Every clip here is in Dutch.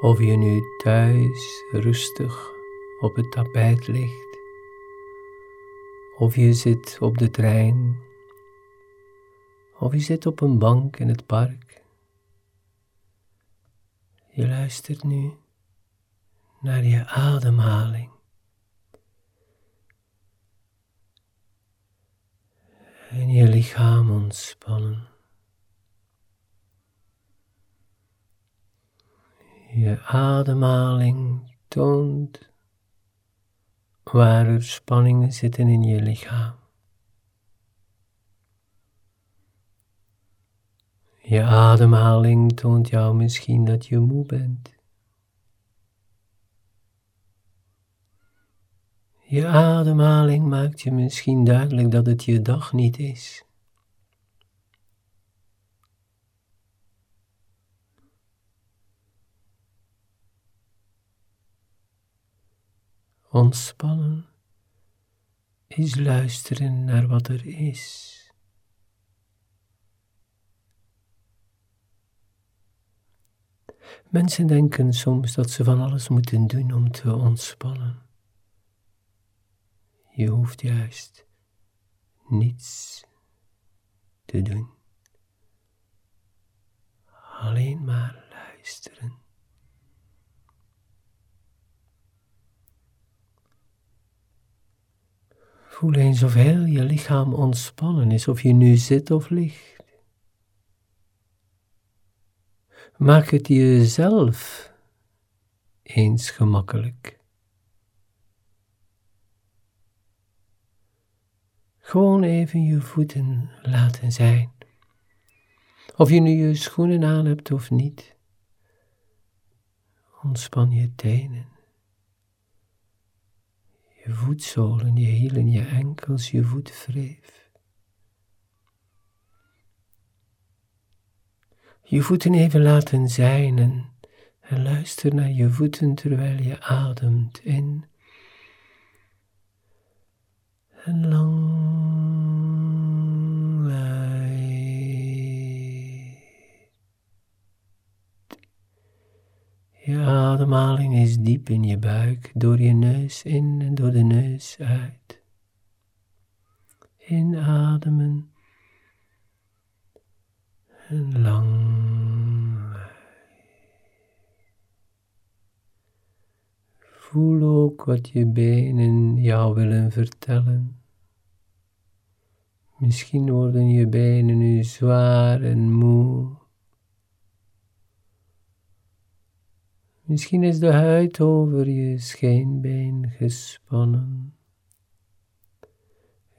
Of je nu thuis rustig op het tapijt ligt, of je zit op de trein, of je zit op een bank in het park. Je luistert nu naar je ademhaling. En je lichaam ontspannen. Je ademhaling toont waar er spanningen zitten in je lichaam. Je ademhaling toont jou misschien dat je moe bent. Je ademhaling maakt je misschien duidelijk dat het je dag niet is. Ontspannen is luisteren naar wat er is. Mensen denken soms dat ze van alles moeten doen om te ontspannen. Je hoeft juist niets te doen. Alleen maar luisteren. Voel eens of heel je lichaam ontspannen is, of je nu zit of ligt. Maak het jezelf eens gemakkelijk. Gewoon even je voeten laten zijn. Of je nu je schoenen aan hebt of niet. Ontspan je tenen, je hielen, je enkels, je voetvreef. Je voeten even laten zijn en, en luister naar je voeten terwijl je ademt in en lang Je ademhaling is diep in je buik, door je neus in en door de neus uit. Inademen en lang. Voel ook wat je benen jou willen vertellen. Misschien worden je benen nu zwaar en moe. Misschien is de huid over je scheenbeen gespannen.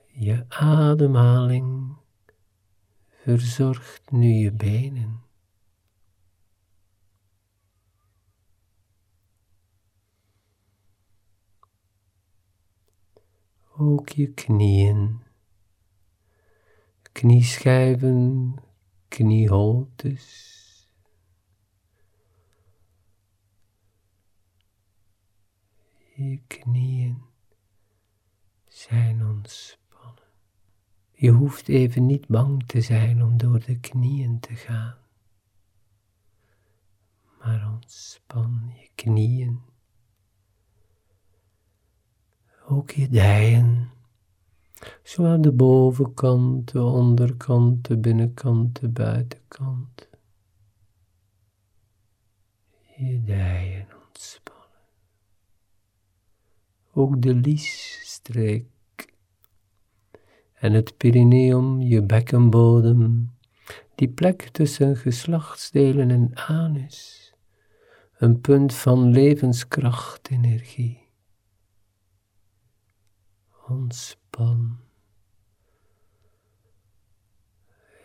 Je ademhaling verzorgt nu je benen. Ook je knieën, knieschijven, knieholtes. Je knieën zijn ontspannen. Je hoeft even niet bang te zijn om door de knieën te gaan. Maar ontspan je knieën. Ook je dijen. Zowel de bovenkant, de onderkant, de binnenkant, de buitenkant. Je dijen ontspannen. Ook de liesstreek en het perineum, je bekkenbodem, die plek tussen geslachtsdelen en anus, een punt van levenskracht, energie. Ontspan.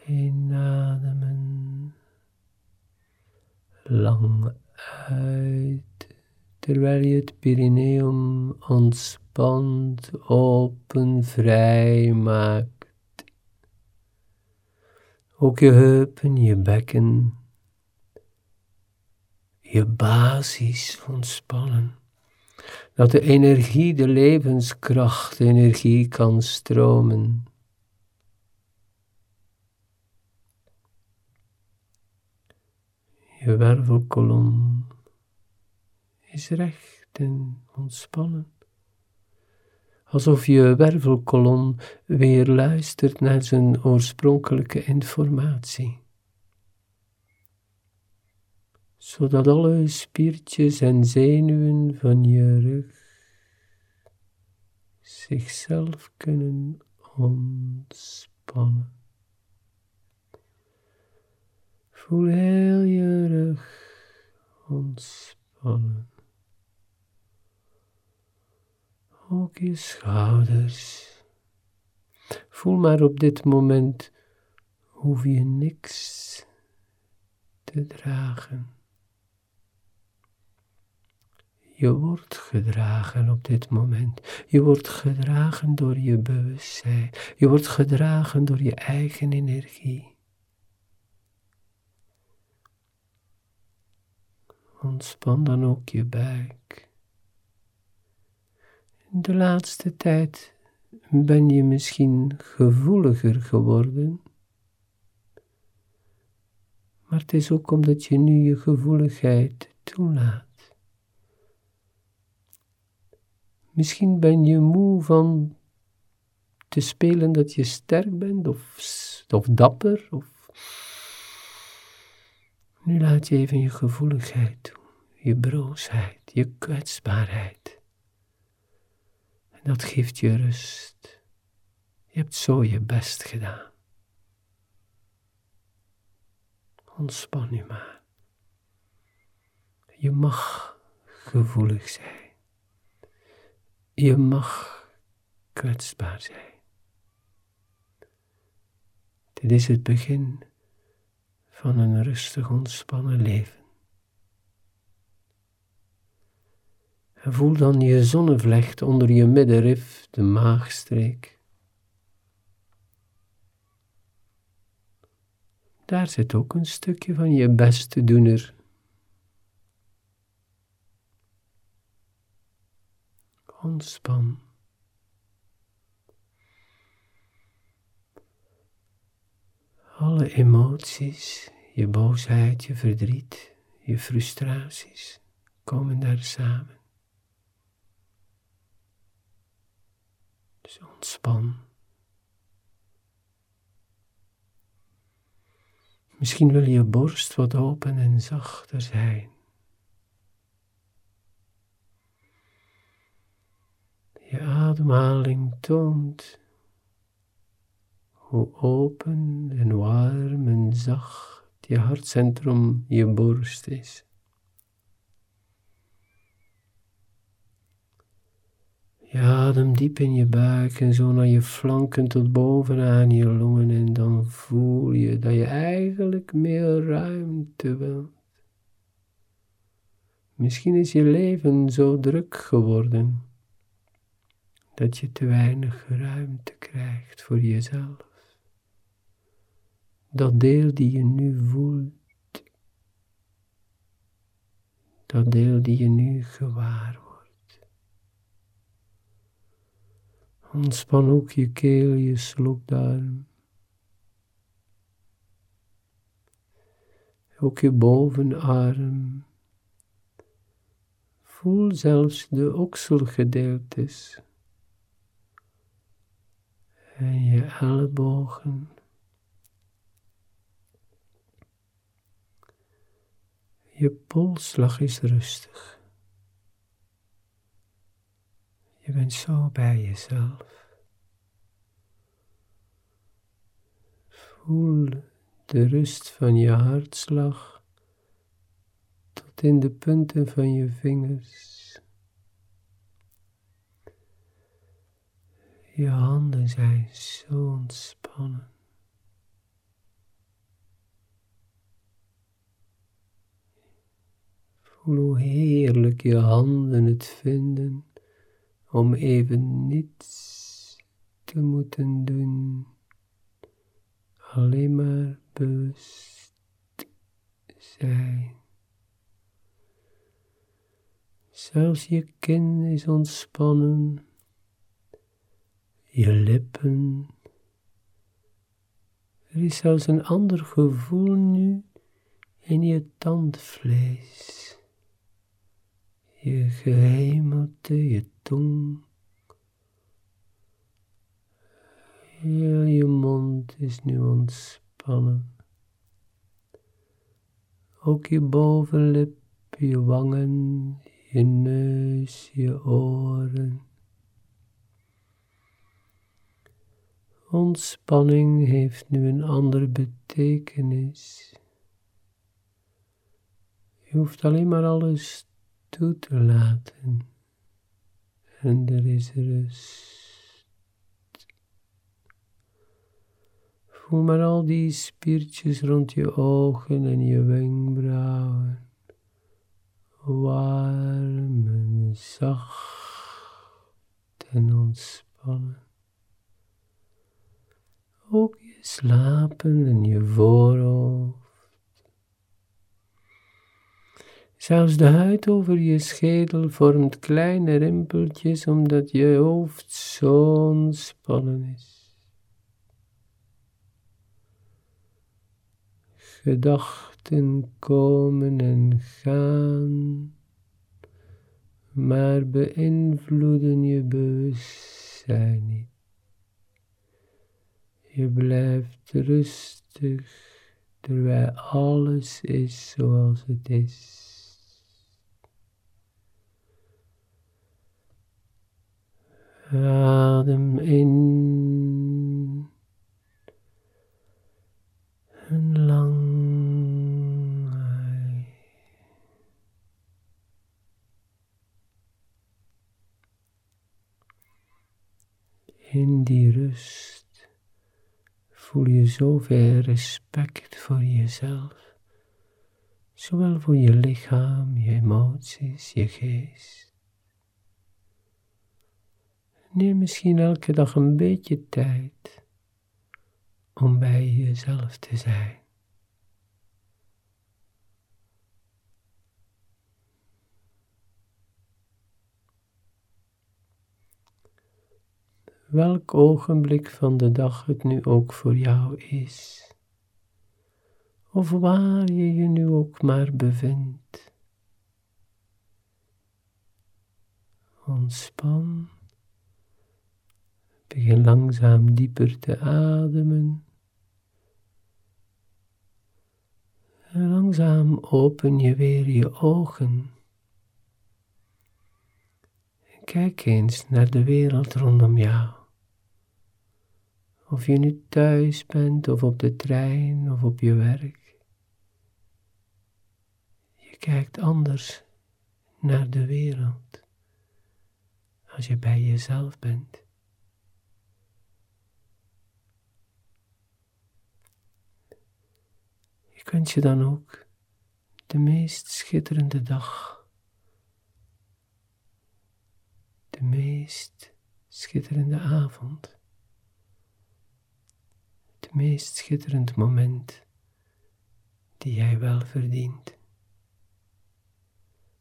Inademen. Lang uit, terwijl je het perineum ontspant open, vrij maakt. Ook je heupen, je bekken, je basis ontspannen. Dat de energie, de levenskracht, energie kan stromen. Je wervelkolom, is recht en ontspannen. Alsof je wervelkolom weer luistert naar zijn oorspronkelijke informatie. Zodat alle spiertjes en zenuwen van je rug zichzelf kunnen ontspannen. Voel heel je rug ontspannen. Ook je schouders. Voel maar op dit moment hoef je niks te dragen. Je wordt gedragen op dit moment. Je wordt gedragen door je bewustzijn. Je wordt gedragen door je eigen energie. Ontspan dan ook je buik. De laatste tijd ben je misschien gevoeliger geworden. Maar het is ook omdat je nu je gevoeligheid toelaat. Misschien ben je moe van te spelen dat je sterk bent of, of dapper. Of... Nu laat je even je gevoeligheid toe, je broosheid, je kwetsbaarheid. Dat geeft je rust. Je hebt zo je best gedaan. Ontspan nu maar. Je mag gevoelig zijn. Je mag kwetsbaar zijn. Dit is het begin van een rustig ontspannen leven. En voel dan je zonnevlecht onder je middenrif, de maagstreek. Daar zit ook een stukje van je beste doener ontspan. Alle emoties, je boosheid, je verdriet, je frustraties komen daar samen. Dus ontspan. Misschien wil je borst wat open en zachter zijn. Je ademhaling toont hoe open en warm en zacht je hartcentrum, je borst is. Je adem diep in je buik en zo naar je flanken tot bovenaan je longen en dan voel je dat je eigenlijk meer ruimte wilt. Misschien is je leven zo druk geworden dat je te weinig ruimte krijgt voor jezelf. Dat deel die je nu voelt, dat deel die je nu gewaar wordt. Ontspan ook je keel, je slokdarm. Ook je bovenarm. Voel zelfs de okselgedeeltes en je ellebogen. Je polsslag is rustig. Je bent zo bij jezelf. Voel de rust van je hartslag tot in de punten van je vingers. Je handen zijn zo ontspannen. Voel hoe heerlijk je handen het vinden om even niets te moeten doen. Alleen maar bewust zijn. Zelfs je kin is ontspannen je lippen. Er is zelfs een ander gevoel nu in je tandvlees. Je gehemelte, je tong. Heel je mond is nu ontspannen. Ook je bovenlip, je wangen, je neus, je oren. Ontspanning heeft nu een andere betekenis. Je hoeft alleen maar alles toe te laten. En er is rust. Voel maar al die spiertjes rond je ogen en je wenkbrauwen. Warm en zacht en ontspannen. Ook je slapen en je voorhoofd. Zelfs de huid over je schedel vormt kleine rimpeltjes omdat je hoofd zo ontspannen is. Gedachten komen en gaan, maar beïnvloeden je bewustzijn niet. Je blijft rustig terwijl alles is zoals het is. Adem in en lang In die rust voel je zoveel respect voor jezelf, zowel voor je lichaam, je emoties, je geest. Neem misschien elke dag een beetje tijd om bij jezelf te zijn. Welk ogenblik van de dag het nu ook voor jou is, of waar je je nu ook maar bevindt. Ontspan Begin langzaam dieper te ademen. En langzaam open je weer je ogen. En kijk eens naar de wereld rondom jou. Of je nu thuis bent, of op de trein, of op je werk. Je kijkt anders naar de wereld als je bij jezelf bent. Wens je dan ook de meest schitterende dag. De meest schitterende avond. Het meest schitterend moment die jij wel verdient.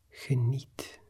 Geniet.